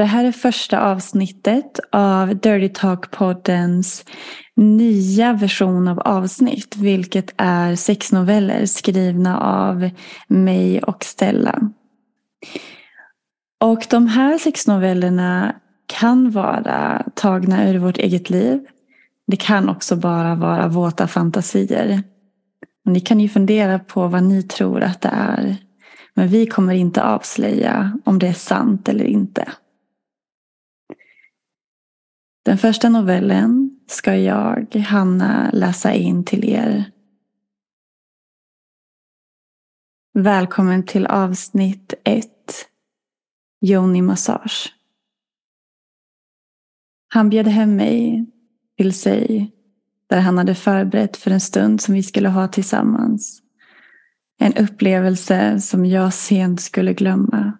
Det här är första avsnittet av Dirty Talk-poddens nya version av avsnitt. Vilket är sex noveller skrivna av mig och Stella. Och de här sex novellerna kan vara tagna ur vårt eget liv. Det kan också bara vara våta fantasier. Ni kan ju fundera på vad ni tror att det är. Men vi kommer inte avslöja om det är sant eller inte. Den första novellen ska jag, Hanna, läsa in till er. Välkommen till avsnitt 1. Joni Massage. Han bjöd hem mig till sig där han hade förberett för en stund som vi skulle ha tillsammans. En upplevelse som jag sent skulle glömma.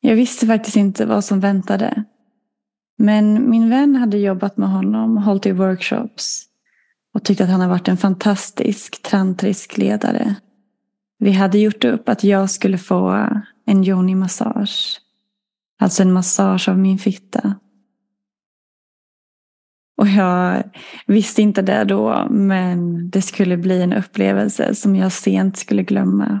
Jag visste faktiskt inte vad som väntade. Men min vän hade jobbat med honom, hållit i workshops och tyckte att han har varit en fantastisk tantrisk ledare. Vi hade gjort upp att jag skulle få en yoni-massage. Alltså en massage av min fitta. Och jag visste inte det då, men det skulle bli en upplevelse som jag sent skulle glömma.